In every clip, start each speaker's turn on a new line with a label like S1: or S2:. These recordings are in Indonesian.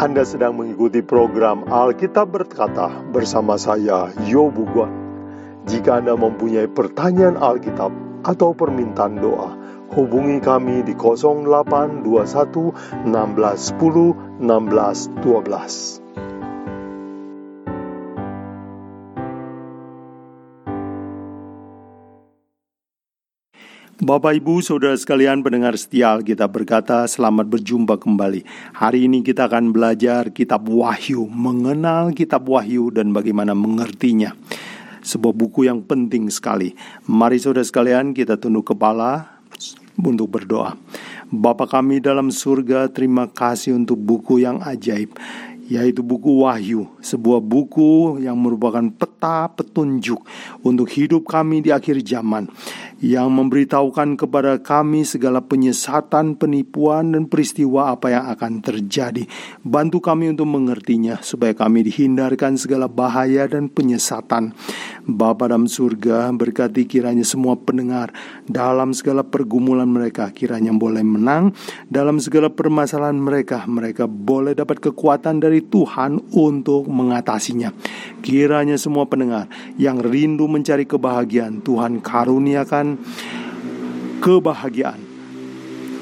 S1: Anda sedang mengikuti program Alkitab Berkata bersama saya, Yobu Guan. Jika Anda mempunyai pertanyaan Alkitab atau permintaan doa, hubungi kami di 0821 1610 1612. Bapak Ibu Saudara sekalian pendengar setia kita berkata selamat berjumpa kembali. Hari ini kita akan belajar kitab Wahyu Mengenal kitab Wahyu dan bagaimana mengertinya. Sebuah buku yang penting sekali. Mari saudara sekalian kita tunduk kepala untuk berdoa. Bapa kami dalam surga terima kasih untuk buku yang ajaib yaitu buku Wahyu, sebuah buku yang merupakan peta petunjuk untuk hidup kami di akhir zaman yang memberitahukan kepada kami segala penyesatan, penipuan, dan peristiwa apa yang akan terjadi. Bantu kami untuk mengertinya, supaya kami dihindarkan segala bahaya dan penyesatan. Bapa dalam surga, berkati kiranya semua pendengar dalam segala pergumulan mereka, kiranya boleh menang dalam segala permasalahan mereka. Mereka boleh dapat kekuatan dari Tuhan untuk mengatasinya. Kiranya semua pendengar yang rindu mencari kebahagiaan, Tuhan karuniakan kebahagiaan.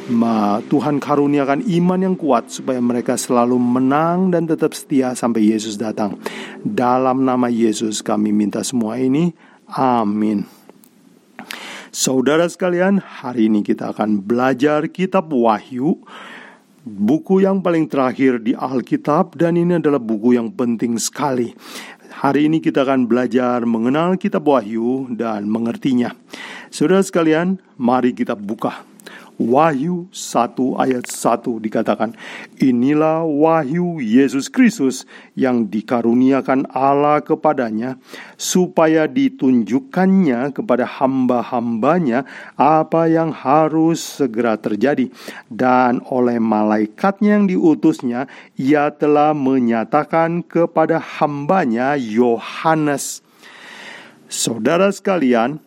S1: Ma, Tuhan karuniakan iman yang kuat supaya mereka selalu menang dan tetap setia sampai Yesus datang. Dalam nama Yesus kami minta semua ini. Amin. Saudara sekalian, hari ini kita akan belajar kitab Wahyu buku yang paling terakhir di Alkitab dan ini adalah buku yang penting sekali. Hari ini kita akan belajar mengenal kitab Wahyu dan mengertinya. Saudara sekalian, mari kita buka. Wahyu 1 ayat 1 dikatakan, Inilah wahyu Yesus Kristus yang dikaruniakan Allah kepadanya, supaya ditunjukkannya kepada hamba-hambanya apa yang harus segera terjadi. Dan oleh malaikatnya yang diutusnya, ia telah menyatakan kepada hambanya Yohanes. Saudara sekalian,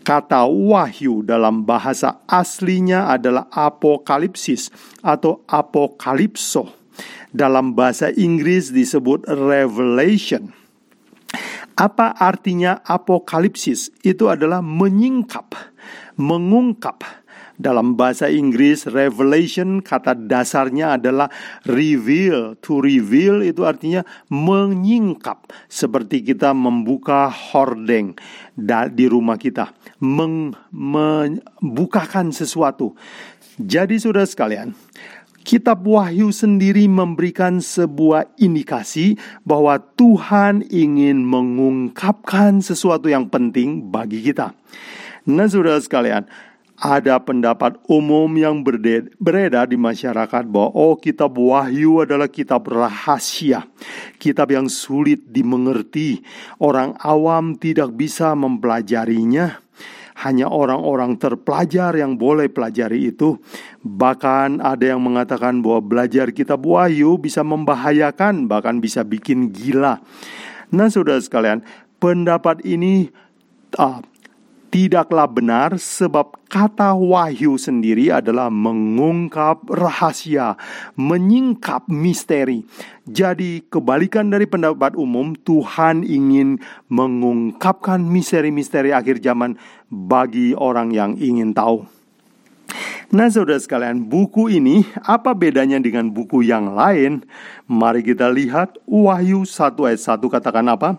S1: Kata wahyu dalam bahasa aslinya adalah apokalipsis atau apokalipso. Dalam bahasa Inggris disebut revelation. Apa artinya apokalipsis? Itu adalah menyingkap, mengungkap. Dalam bahasa Inggris, revelation kata dasarnya adalah reveal. To reveal itu artinya menyingkap, seperti kita membuka hordeng di rumah kita, membukakan sesuatu. Jadi, saudara sekalian, Kitab Wahyu sendiri memberikan sebuah indikasi bahwa Tuhan ingin mengungkapkan sesuatu yang penting bagi kita. Nah, saudara sekalian, ada pendapat umum yang beredar di masyarakat bahwa oh kitab Wahyu adalah kitab rahasia, kitab yang sulit dimengerti. Orang awam tidak bisa mempelajarinya. Hanya orang-orang terpelajar yang boleh pelajari itu. Bahkan ada yang mengatakan bahwa belajar kitab Wahyu bisa membahayakan, bahkan bisa bikin gila. Nah, saudara sekalian, pendapat ini uh, tidaklah benar sebab kata wahyu sendiri adalah mengungkap rahasia, menyingkap misteri. Jadi kebalikan dari pendapat umum, Tuhan ingin mengungkapkan misteri-misteri akhir zaman bagi orang yang ingin tahu. Nah saudara sekalian, buku ini apa bedanya dengan buku yang lain? Mari kita lihat Wahyu 1 ayat 1 katakan apa?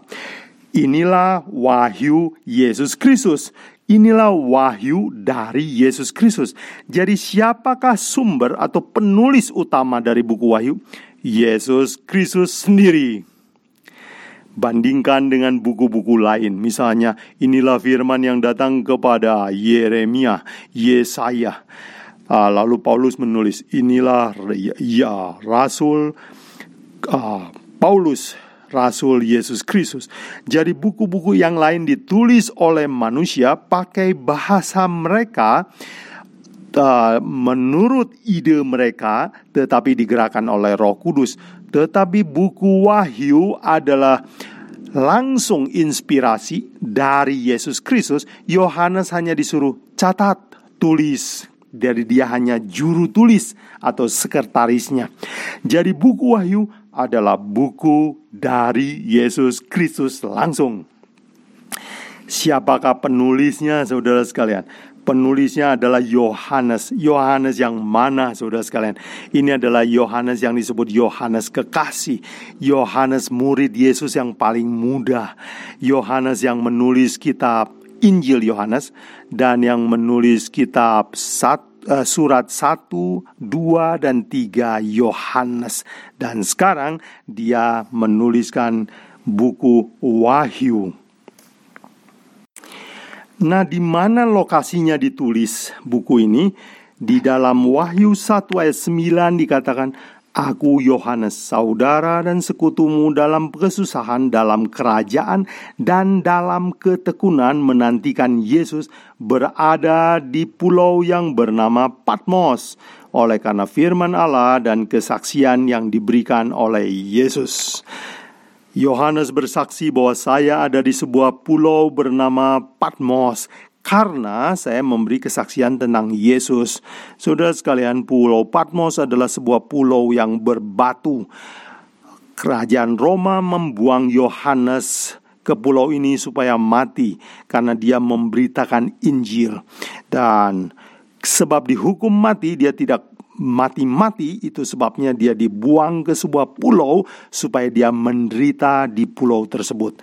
S1: Inilah wahyu Yesus Kristus. Inilah wahyu dari Yesus Kristus. Jadi, siapakah sumber atau penulis utama dari buku Wahyu? Yesus Kristus sendiri. Bandingkan dengan buku-buku lain, misalnya inilah firman yang datang kepada Yeremia, Yesaya. Ah, lalu Paulus menulis, inilah ya Rasul uh, Paulus Rasul Yesus Kristus. Jadi buku-buku yang lain ditulis oleh manusia pakai bahasa mereka uh, menurut ide mereka tetapi digerakkan oleh Roh Kudus. Tetapi buku Wahyu adalah langsung inspirasi dari Yesus Kristus. Yohanes hanya disuruh catat, tulis, dari dia hanya juru tulis atau sekretarisnya. Jadi buku Wahyu adalah buku dari Yesus Kristus langsung. Siapakah penulisnya, saudara sekalian? Penulisnya adalah Yohanes. Yohanes yang mana, saudara sekalian? Ini adalah Yohanes yang disebut Yohanes kekasih. Yohanes murid Yesus yang paling muda. Yohanes yang menulis kitab Injil Yohanes dan yang menulis kitab sat, uh, surat 1, 2 dan 3 Yohanes dan sekarang dia menuliskan buku Wahyu. Nah, di mana lokasinya ditulis buku ini? Di dalam Wahyu 1 ayat 9 dikatakan, Aku Yohanes, saudara dan sekutumu dalam kesusahan, dalam kerajaan, dan dalam ketekunan menantikan Yesus berada di pulau yang bernama Patmos oleh karena firman Allah dan kesaksian yang diberikan oleh Yesus. Yohanes bersaksi bahwa saya ada di sebuah pulau bernama Patmos karena saya memberi kesaksian tentang Yesus. Saudara sekalian, Pulau Patmos adalah sebuah pulau yang berbatu. Kerajaan Roma membuang Yohanes ke pulau ini supaya mati karena dia memberitakan Injil. Dan sebab dihukum mati, dia tidak mati-mati itu sebabnya dia dibuang ke sebuah pulau supaya dia menderita di pulau tersebut.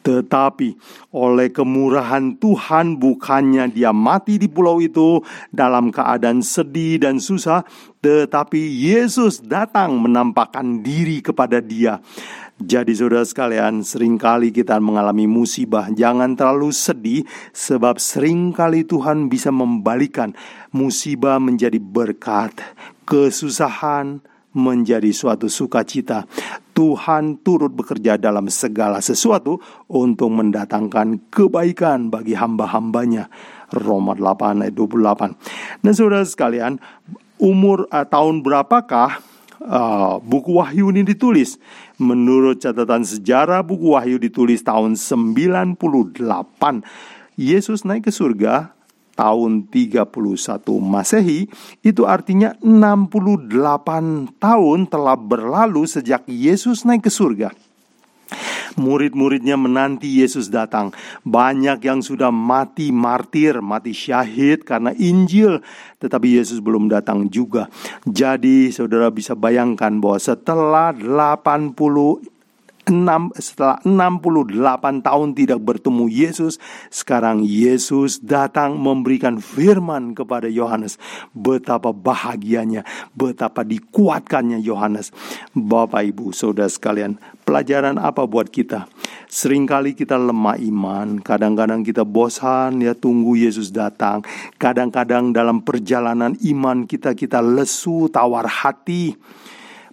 S1: Tetapi oleh kemurahan Tuhan bukannya dia mati di pulau itu dalam keadaan sedih dan susah, tetapi Yesus datang menampakkan diri kepada dia. Jadi saudara sekalian, sering kali kita mengalami musibah. Jangan terlalu sedih, sebab sering kali Tuhan bisa membalikan musibah menjadi berkat, kesusahan menjadi suatu sukacita. Tuhan turut bekerja dalam segala sesuatu untuk mendatangkan kebaikan bagi hamba-hambanya. Roma 8 ayat 28. Nah saudara sekalian, umur uh, tahun berapakah uh, buku Wahyu ini ditulis? Menurut catatan sejarah, buku Wahyu ditulis tahun 98. Yesus naik ke surga tahun 31 Masehi, itu artinya 68 tahun telah berlalu sejak Yesus naik ke surga. Murid-muridnya menanti Yesus datang. Banyak yang sudah mati martir, mati syahid karena Injil, tetapi Yesus belum datang juga. Jadi, saudara bisa bayangkan bahwa setelah 80 6, setelah 68 tahun tidak bertemu Yesus, sekarang Yesus datang memberikan firman kepada Yohanes. Betapa bahagianya, betapa dikuatkannya Yohanes. Bapak Ibu, Saudara sekalian, pelajaran apa buat kita? Seringkali kita lemah iman, kadang-kadang kita bosan ya tunggu Yesus datang. Kadang-kadang dalam perjalanan iman kita kita lesu, tawar hati.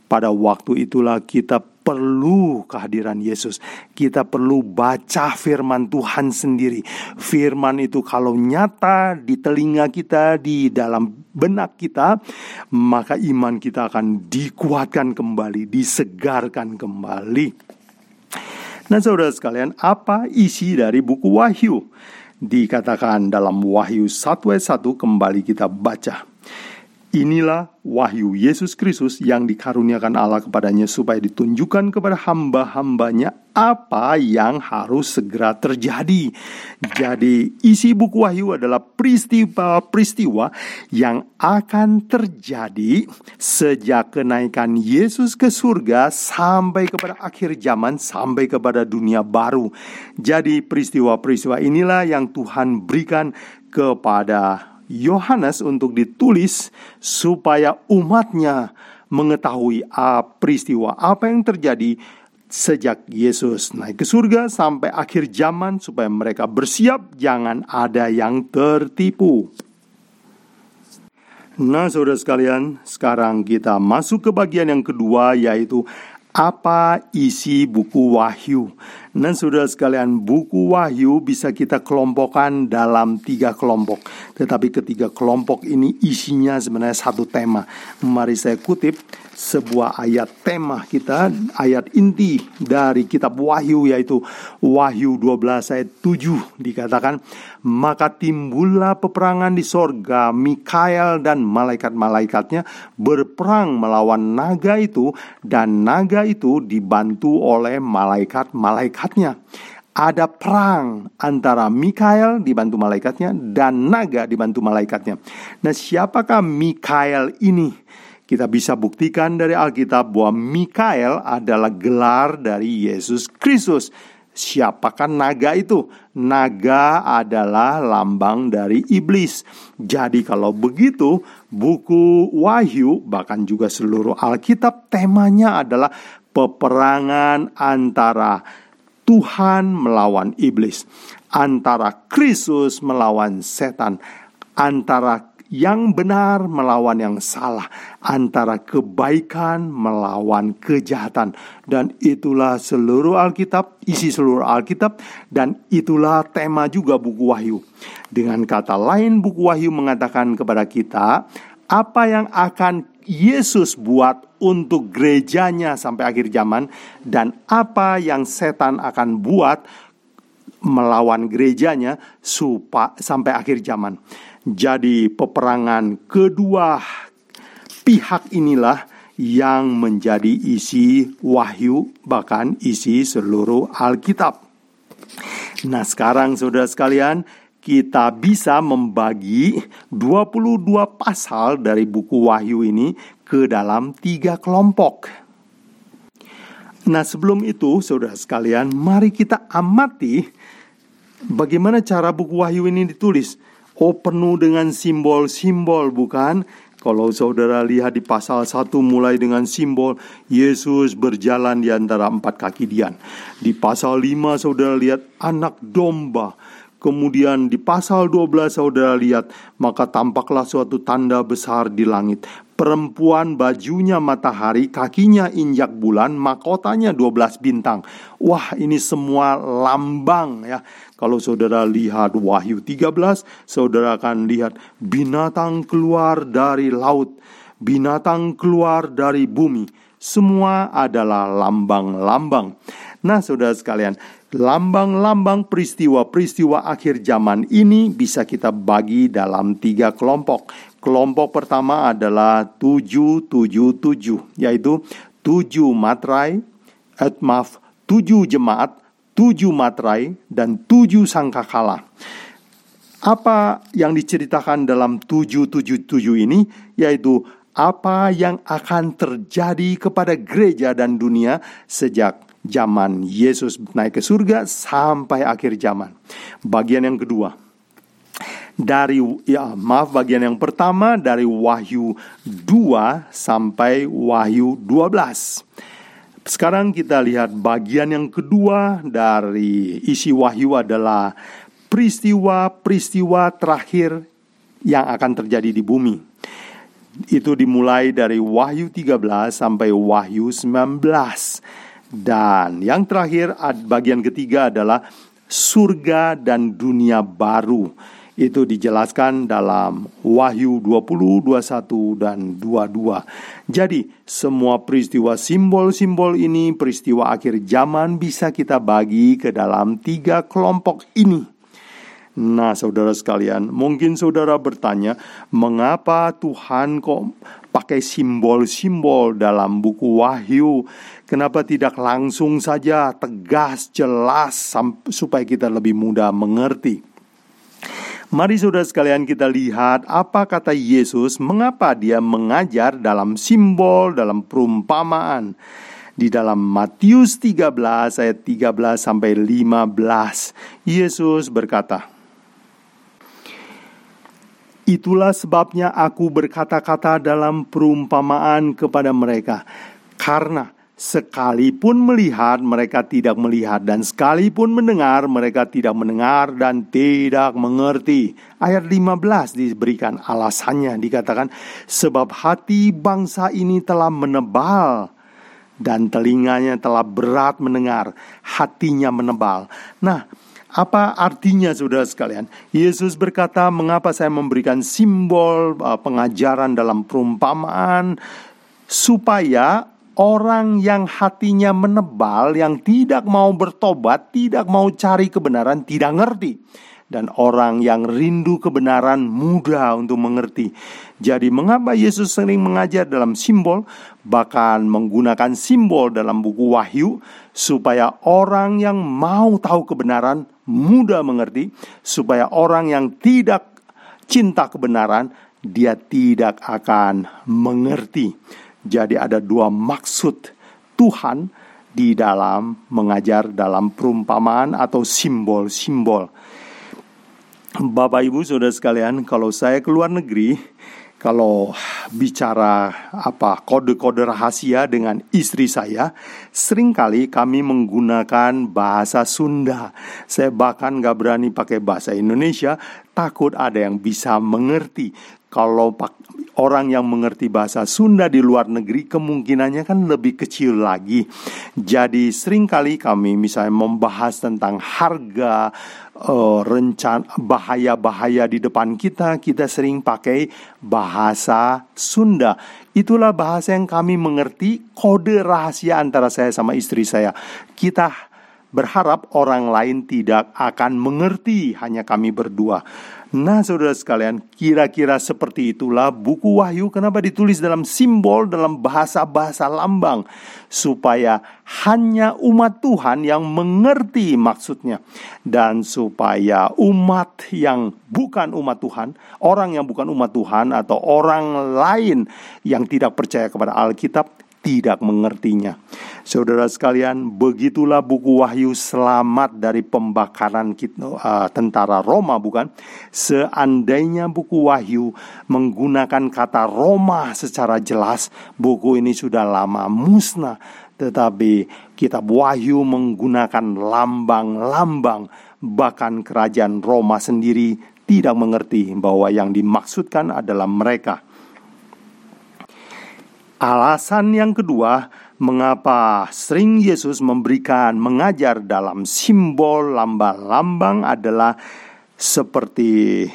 S1: Pada waktu itulah kita perlu kehadiran Yesus. Kita perlu baca firman Tuhan sendiri. Firman itu kalau nyata di telinga kita, di dalam benak kita, maka iman kita akan dikuatkan kembali, disegarkan kembali. Nah, saudara sekalian, apa isi dari buku Wahyu? Dikatakan dalam Wahyu 1 ayat 1 kembali kita baca. Inilah wahyu Yesus Kristus yang dikaruniakan Allah kepadanya supaya ditunjukkan kepada hamba-hambanya apa yang harus segera terjadi. Jadi isi buku wahyu adalah peristiwa-peristiwa yang akan terjadi sejak kenaikan Yesus ke surga sampai kepada akhir zaman, sampai kepada dunia baru. Jadi peristiwa-peristiwa inilah yang Tuhan berikan kepada Yohanes untuk ditulis supaya umatnya mengetahui ah, peristiwa apa yang terjadi sejak Yesus naik ke surga sampai akhir zaman supaya mereka bersiap jangan ada yang tertipu. Nah, saudara sekalian, sekarang kita masuk ke bagian yang kedua yaitu apa isi buku Wahyu. Dan saudara sekalian, buku Wahyu bisa kita kelompokkan dalam tiga kelompok. Tetapi ketiga kelompok ini isinya sebenarnya satu tema. Mari saya kutip sebuah ayat tema kita, ayat inti dari kitab Wahyu yaitu Wahyu 12 ayat 7 dikatakan, "Maka timbullah peperangan di sorga, Mikael dan malaikat-malaikatnya berperang melawan naga itu dan naga itu dibantu oleh malaikat-malaikatnya." ada perang antara Mikael dibantu malaikatnya dan naga dibantu malaikatnya. Nah, siapakah Mikael ini? Kita bisa buktikan dari Alkitab bahwa Mikael adalah gelar dari Yesus Kristus. Siapakah naga itu? Naga adalah lambang dari iblis. Jadi kalau begitu, buku Wahyu bahkan juga seluruh Alkitab temanya adalah peperangan antara Tuhan melawan iblis, antara Kristus melawan setan, antara yang benar melawan yang salah, antara kebaikan melawan kejahatan, dan itulah seluruh Alkitab, isi seluruh Alkitab, dan itulah tema juga buku Wahyu. Dengan kata lain, buku Wahyu mengatakan kepada kita apa yang akan Yesus buat untuk gerejanya sampai akhir zaman, dan apa yang setan akan buat melawan gerejanya supaya sampai akhir zaman. Jadi peperangan kedua pihak inilah yang menjadi isi wahyu bahkan isi seluruh Alkitab. Nah, sekarang Saudara sekalian, kita bisa membagi 22 pasal dari buku Wahyu ini ke dalam tiga kelompok. Nah, sebelum itu, saudara sekalian, mari kita amati bagaimana cara buku Wahyu ini ditulis. Oh penuh dengan simbol-simbol bukan? Kalau saudara lihat di pasal 1 mulai dengan simbol Yesus berjalan di antara empat kaki dian. Di pasal 5 saudara lihat anak domba. Kemudian di pasal 12 saudara lihat maka tampaklah suatu tanda besar di langit. Perempuan bajunya matahari, kakinya injak bulan, mahkotanya 12 bintang. Wah, ini semua lambang ya. Kalau saudara lihat Wahyu 13, saudara akan lihat binatang keluar dari laut, binatang keluar dari bumi. Semua adalah lambang-lambang. Nah, saudara sekalian, lambang-lambang peristiwa-peristiwa akhir zaman ini bisa kita bagi dalam tiga kelompok. Kelompok pertama adalah 777, yaitu tujuh matrai, etmaf, tujuh jemaat, tujuh matrai, dan tujuh sangkakala. Apa yang diceritakan dalam 777 ini yaitu apa yang akan terjadi kepada gereja dan dunia sejak zaman Yesus naik ke surga sampai akhir zaman. Bagian yang kedua. Dari ya maaf bagian yang pertama dari Wahyu 2 sampai Wahyu 12. Sekarang kita lihat bagian yang kedua dari isi wahyu adalah peristiwa-peristiwa terakhir yang akan terjadi di bumi. Itu dimulai dari Wahyu 13 sampai Wahyu 19. Dan yang terakhir bagian ketiga adalah surga dan dunia baru itu dijelaskan dalam Wahyu 20, 21, dan 22. Jadi, semua peristiwa simbol-simbol ini, peristiwa akhir zaman bisa kita bagi ke dalam tiga kelompok ini. Nah, saudara sekalian, mungkin saudara bertanya, mengapa Tuhan kok pakai simbol-simbol dalam buku Wahyu? Kenapa tidak langsung saja tegas, jelas, supaya kita lebih mudah mengerti? Mari saudara sekalian kita lihat apa kata Yesus, mengapa dia mengajar dalam simbol, dalam perumpamaan. Di dalam Matius 13 ayat 13 sampai 15, Yesus berkata, Itulah sebabnya aku berkata-kata dalam perumpamaan kepada mereka, karena Sekalipun melihat, mereka tidak melihat, dan sekalipun mendengar, mereka tidak mendengar dan tidak mengerti. Ayat 15 diberikan alasannya, dikatakan, "Sebab hati bangsa ini telah menebal." Dan telinganya telah berat mendengar, hatinya menebal. Nah, apa artinya saudara sekalian? Yesus berkata, "Mengapa saya memberikan simbol uh, pengajaran dalam perumpamaan supaya orang yang hatinya menebal, yang tidak mau bertobat, tidak mau cari kebenaran, tidak ngerti. Dan orang yang rindu kebenaran mudah untuk mengerti. Jadi, mengapa Yesus sering mengajar dalam simbol, bahkan menggunakan simbol dalam buku Wahyu, supaya orang yang mau tahu kebenaran mudah mengerti, supaya orang yang tidak cinta kebenaran, dia tidak akan mengerti. Jadi ada dua maksud Tuhan di dalam mengajar dalam perumpamaan atau simbol-simbol. Bapak Ibu Saudara sekalian, kalau saya keluar negeri, kalau bicara apa kode-kode rahasia dengan istri saya, sering kali kami menggunakan bahasa Sunda. Saya bahkan gak berani pakai bahasa Indonesia, takut ada yang bisa mengerti. Kalau orang yang mengerti bahasa Sunda di luar negeri kemungkinannya kan lebih kecil lagi. Jadi sering kali kami misalnya membahas tentang harga uh, rencana bahaya-bahaya di depan kita, kita sering pakai bahasa Sunda. Itulah bahasa yang kami mengerti kode rahasia antara saya sama istri saya. Kita berharap orang lain tidak akan mengerti, hanya kami berdua. Nah, saudara sekalian, kira-kira seperti itulah buku Wahyu. Kenapa ditulis dalam simbol, dalam bahasa-bahasa lambang, supaya hanya umat Tuhan yang mengerti maksudnya, dan supaya umat yang bukan umat Tuhan, orang yang bukan umat Tuhan, atau orang lain yang tidak percaya kepada Alkitab, tidak mengertinya. Saudara sekalian, begitulah buku Wahyu selamat dari pembakaran uh, tentara Roma, bukan? Seandainya buku Wahyu menggunakan kata Roma secara jelas, buku ini sudah lama musnah. Tetapi kitab Wahyu menggunakan lambang-lambang, bahkan kerajaan Roma sendiri tidak mengerti bahwa yang dimaksudkan adalah mereka Alasan yang kedua, mengapa sering Yesus memberikan mengajar dalam simbol lambang-lambang adalah seperti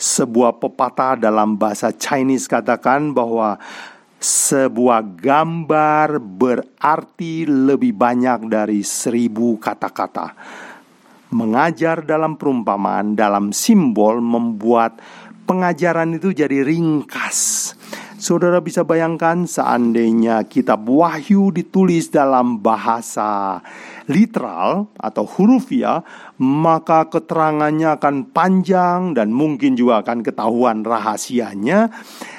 S1: sebuah pepatah dalam bahasa Chinese katakan bahwa sebuah gambar berarti lebih banyak dari seribu kata-kata. Mengajar dalam perumpamaan, dalam simbol membuat pengajaran itu jadi ringkas Saudara bisa bayangkan seandainya kitab Wahyu ditulis dalam bahasa literal atau hurufiah, maka keterangannya akan panjang dan mungkin juga akan ketahuan rahasianya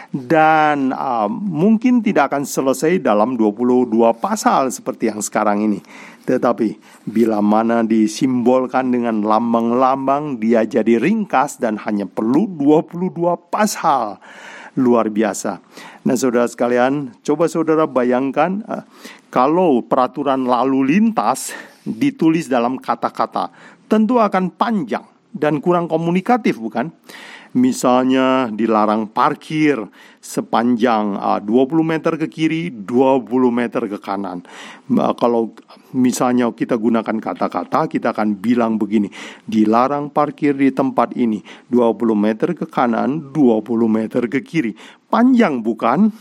S1: dan uh, mungkin tidak akan selesai dalam 22 pasal seperti yang sekarang ini. Tetapi bila mana disimbolkan dengan lambang-lambang dia jadi ringkas dan hanya perlu 22 pasal luar biasa. Nah, saudara sekalian, coba saudara bayangkan uh, kalau peraturan lalu lintas ditulis dalam kata-kata, tentu akan panjang dan kurang komunikatif, bukan? Misalnya dilarang parkir sepanjang uh, 20 meter ke kiri, 20 meter ke kanan. Uh, kalau misalnya kita gunakan kata-kata, kita akan bilang begini, dilarang parkir di tempat ini, 20 meter ke kanan, 20 meter ke kiri. Panjang bukan?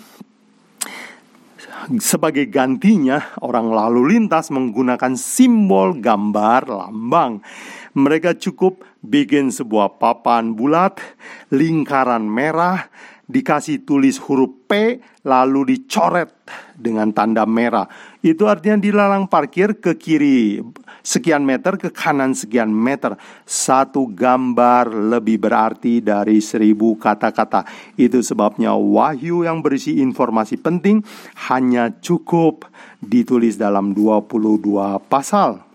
S1: Sebagai gantinya, orang lalu lintas menggunakan simbol gambar lambang. Mereka cukup bikin sebuah papan bulat, lingkaran merah, dikasih tulis huruf P lalu dicoret dengan tanda merah. Itu artinya dilarang parkir ke kiri sekian meter, ke kanan sekian meter. Satu gambar lebih berarti dari seribu kata-kata. Itu sebabnya wahyu yang berisi informasi penting hanya cukup ditulis dalam 22 pasal.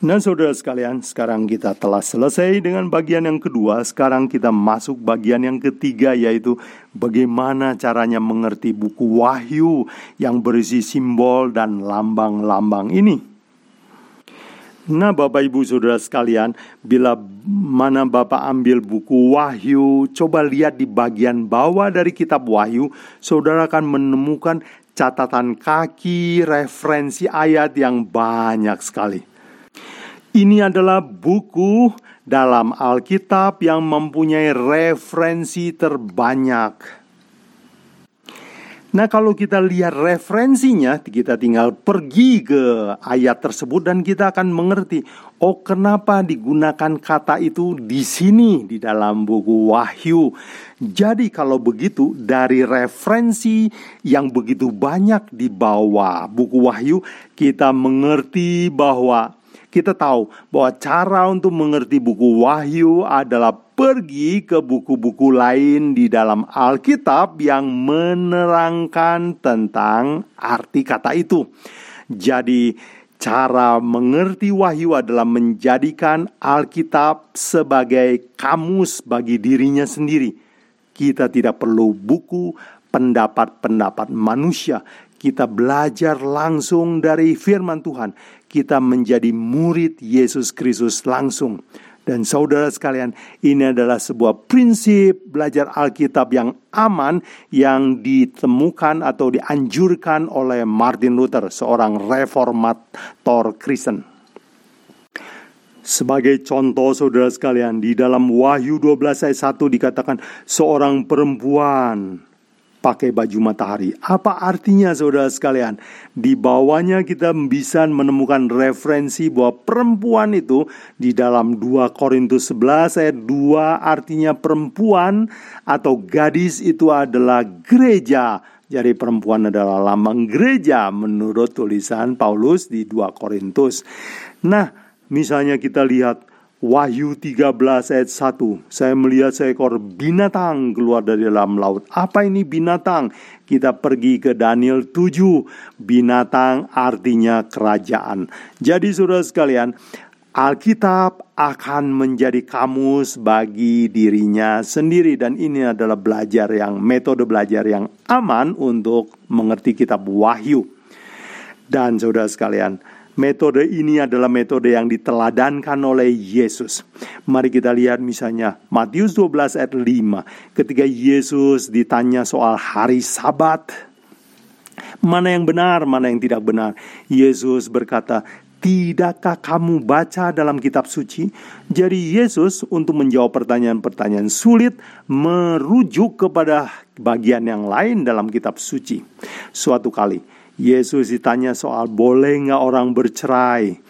S1: Nah saudara sekalian, sekarang kita telah selesai dengan bagian yang kedua. Sekarang kita masuk bagian yang ketiga yaitu Bagaimana caranya mengerti buku wahyu yang berisi simbol dan lambang-lambang ini. Nah Bapak Ibu Saudara sekalian Bila mana Bapak ambil buku Wahyu Coba lihat di bagian bawah dari kitab Wahyu Saudara akan menemukan catatan kaki referensi ayat yang banyak sekali ini adalah buku dalam Alkitab yang mempunyai referensi terbanyak. Nah, kalau kita lihat referensinya, kita tinggal pergi ke ayat tersebut dan kita akan mengerti, oh kenapa digunakan kata itu di sini di dalam buku Wahyu. Jadi kalau begitu dari referensi yang begitu banyak di bawah buku Wahyu, kita mengerti bahwa kita tahu bahwa cara untuk mengerti buku Wahyu adalah pergi ke buku-buku lain di dalam Alkitab yang menerangkan tentang arti kata itu. Jadi, cara mengerti Wahyu adalah menjadikan Alkitab sebagai kamus bagi dirinya sendiri. Kita tidak perlu buku pendapat-pendapat manusia. Kita belajar langsung dari firman Tuhan kita menjadi murid Yesus Kristus langsung. Dan saudara sekalian, ini adalah sebuah prinsip belajar Alkitab yang aman yang ditemukan atau dianjurkan oleh Martin Luther, seorang reformator Kristen. Sebagai contoh saudara sekalian, di dalam Wahyu 12 ayat 1 dikatakan seorang perempuan pakai baju matahari. Apa artinya saudara sekalian? Di bawahnya kita bisa menemukan referensi bahwa perempuan itu di dalam 2 Korintus 11 ayat 2 artinya perempuan atau gadis itu adalah gereja. Jadi perempuan adalah lambang gereja menurut tulisan Paulus di 2 Korintus. Nah, misalnya kita lihat Wahyu 13 ayat 1 Saya melihat seekor binatang keluar dari dalam laut. Apa ini binatang? Kita pergi ke Daniel 7 Binatang artinya kerajaan. Jadi saudara sekalian Alkitab akan menjadi kamus bagi dirinya sendiri. Dan ini adalah belajar yang metode belajar yang aman untuk mengerti kitab Wahyu. Dan saudara sekalian, Metode ini adalah metode yang diteladankan oleh Yesus. Mari kita lihat misalnya Matius 12 ayat 5. Ketika Yesus ditanya soal hari sabat. Mana yang benar, mana yang tidak benar. Yesus berkata, Tidakkah kamu baca dalam kitab suci? Jadi Yesus untuk menjawab pertanyaan-pertanyaan sulit merujuk kepada bagian yang lain dalam kitab suci. Suatu kali Yesus ditanya soal boleh nggak orang bercerai.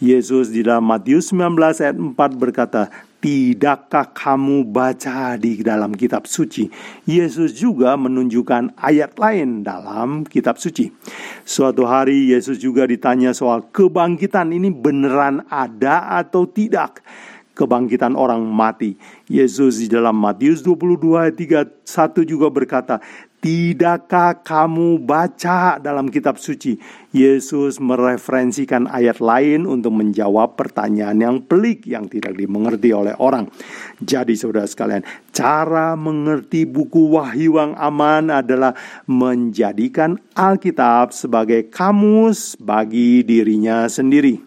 S1: Yesus di dalam Matius 19 ayat 4 berkata, Tidakkah kamu baca di dalam kitab suci? Yesus juga menunjukkan ayat lain dalam kitab suci. Suatu hari Yesus juga ditanya soal kebangkitan ini beneran ada atau tidak? Kebangkitan orang mati. Yesus di dalam Matius 22 ayat 31 juga berkata, Tidakkah kamu baca dalam kitab suci? Yesus mereferensikan ayat lain untuk menjawab pertanyaan yang pelik yang tidak dimengerti oleh orang. Jadi saudara sekalian, cara mengerti buku Wahyu yang aman adalah menjadikan Alkitab sebagai kamus bagi dirinya sendiri.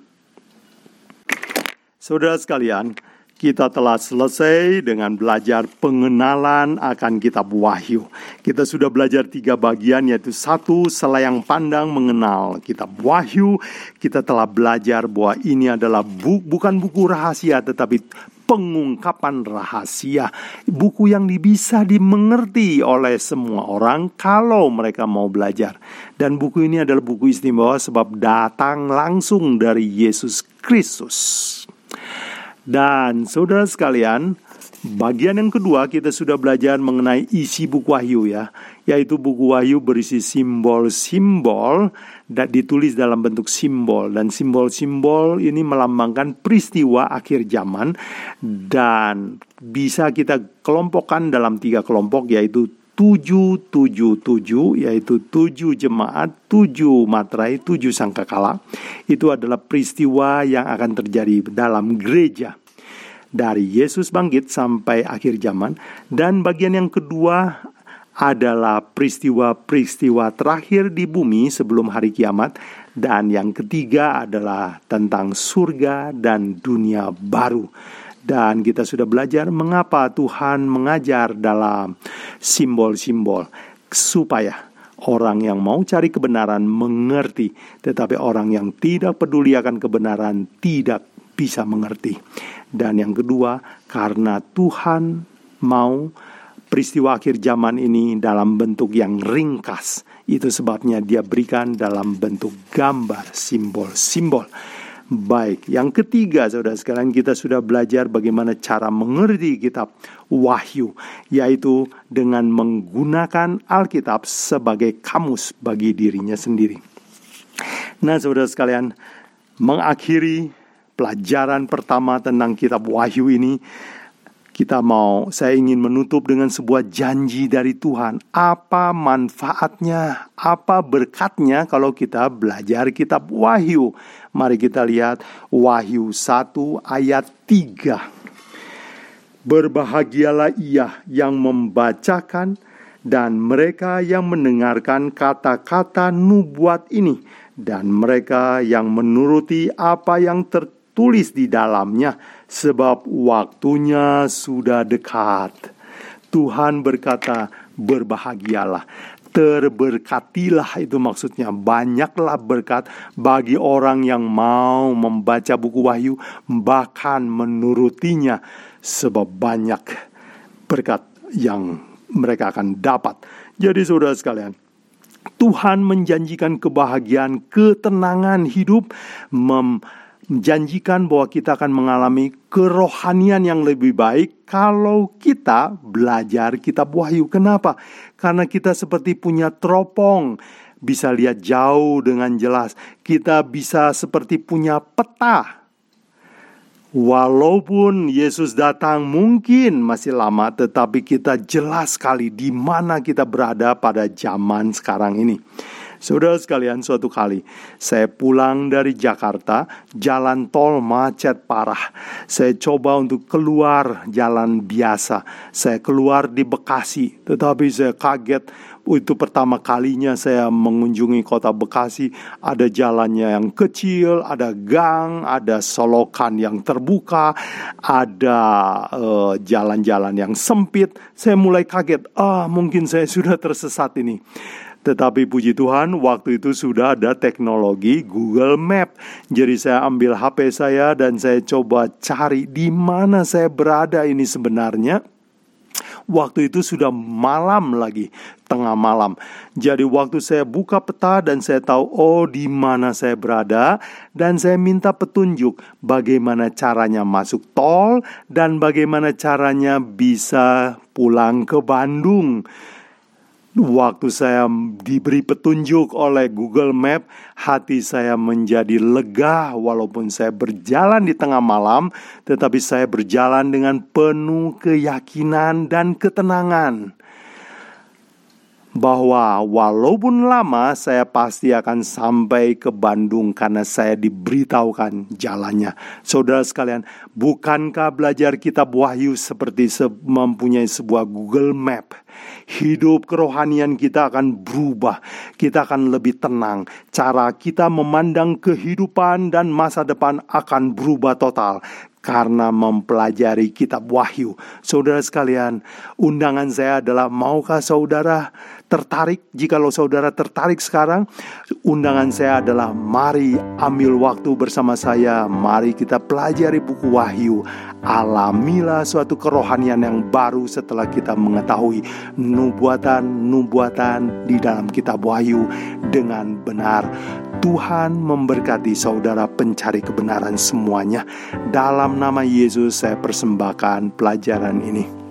S1: Saudara sekalian, kita telah selesai dengan belajar pengenalan akan kitab Wahyu. Kita sudah belajar tiga bagian yaitu satu selayang pandang mengenal kitab Wahyu. Kita telah belajar bahwa ini adalah bu bukan buku rahasia tetapi pengungkapan rahasia. Buku yang bisa dimengerti oleh semua orang kalau mereka mau belajar. Dan buku ini adalah buku istimewa sebab datang langsung dari Yesus Kristus. Dan saudara sekalian, bagian yang kedua kita sudah belajar mengenai isi buku Wahyu ya, yaitu buku Wahyu berisi simbol-simbol dan ditulis dalam bentuk simbol. Dan simbol-simbol ini melambangkan peristiwa akhir zaman dan bisa kita kelompokkan dalam tiga kelompok yaitu tujuh tujuh tujuh yaitu tujuh jemaat tujuh materai tujuh sangkakala. Itu adalah peristiwa yang akan terjadi dalam gereja dari Yesus bangkit sampai akhir zaman. Dan bagian yang kedua adalah peristiwa-peristiwa terakhir di bumi sebelum hari kiamat. Dan yang ketiga adalah tentang surga dan dunia baru. Dan kita sudah belajar mengapa Tuhan mengajar dalam simbol-simbol supaya Orang yang mau cari kebenaran mengerti, tetapi orang yang tidak peduli akan kebenaran tidak bisa mengerti. Dan yang kedua, karena Tuhan mau peristiwa akhir zaman ini dalam bentuk yang ringkas. Itu sebabnya dia berikan dalam bentuk gambar, simbol-simbol. Baik, yang ketiga saudara sekalian kita sudah belajar bagaimana cara mengerti kitab Wahyu Yaitu dengan menggunakan Alkitab sebagai kamus bagi dirinya sendiri. Nah saudara sekalian mengakhiri pelajaran pertama tentang kitab Wahyu ini kita mau, saya ingin menutup dengan sebuah janji dari Tuhan. Apa manfaatnya, apa berkatnya kalau kita belajar kitab Wahyu? Mari kita lihat Wahyu 1 ayat 3. Berbahagialah ia yang membacakan dan mereka yang mendengarkan kata-kata nubuat ini dan mereka yang menuruti apa yang tertulis di dalamnya sebab waktunya sudah dekat. Tuhan berkata, "Berbahagialah." Terberkatilah itu maksudnya banyaklah berkat bagi orang yang mau membaca buku Wahyu bahkan menurutinya sebab banyak berkat yang mereka akan dapat. Jadi saudara sekalian, Tuhan menjanjikan kebahagiaan, ketenangan hidup, mem menjanjikan bahwa kita akan mengalami kerohanian yang lebih baik kalau kita belajar kitab Wahyu. Kenapa? Karena kita seperti punya teropong, bisa lihat jauh dengan jelas. Kita bisa seperti punya peta. Walaupun Yesus datang mungkin masih lama, tetapi kita jelas sekali di mana kita berada pada zaman sekarang ini. Saudara sekalian, suatu kali saya pulang dari Jakarta, jalan tol macet parah. Saya coba untuk keluar jalan biasa. Saya keluar di Bekasi, tetapi saya kaget itu pertama kalinya saya mengunjungi kota Bekasi. Ada jalannya yang kecil, ada gang, ada solokan yang terbuka, ada eh, jalan-jalan uh, yang sempit. Saya mulai kaget, ah mungkin saya sudah tersesat ini. Tetapi puji Tuhan, waktu itu sudah ada teknologi Google Map. Jadi saya ambil HP saya dan saya coba cari di mana saya berada ini sebenarnya. Waktu itu sudah malam lagi, tengah malam. Jadi waktu saya buka peta dan saya tahu oh di mana saya berada dan saya minta petunjuk bagaimana caranya masuk tol dan bagaimana caranya bisa pulang ke Bandung. Waktu saya diberi petunjuk oleh Google Map, hati saya menjadi lega walaupun saya berjalan di tengah malam, tetapi saya berjalan dengan penuh keyakinan dan ketenangan bahwa walaupun lama saya pasti akan sampai ke Bandung karena saya diberitahukan jalannya. Saudara sekalian, bukankah belajar kitab Wahyu seperti mempunyai sebuah Google Map? Hidup kerohanian kita akan berubah. Kita akan lebih tenang. Cara kita memandang kehidupan dan masa depan akan berubah total karena mempelajari kitab Wahyu. Saudara sekalian, undangan saya adalah maukah saudara tertarik, jikalau saudara tertarik sekarang, undangan saya adalah mari ambil waktu bersama saya, mari kita pelajari buku Wahyu. Alamilah suatu kerohanian yang baru setelah kita mengetahui nubuatan-nubuatan di dalam kitab Wahyu dengan benar. Tuhan memberkati saudara pencari kebenaran semuanya. Dalam nama Yesus saya persembahkan pelajaran ini.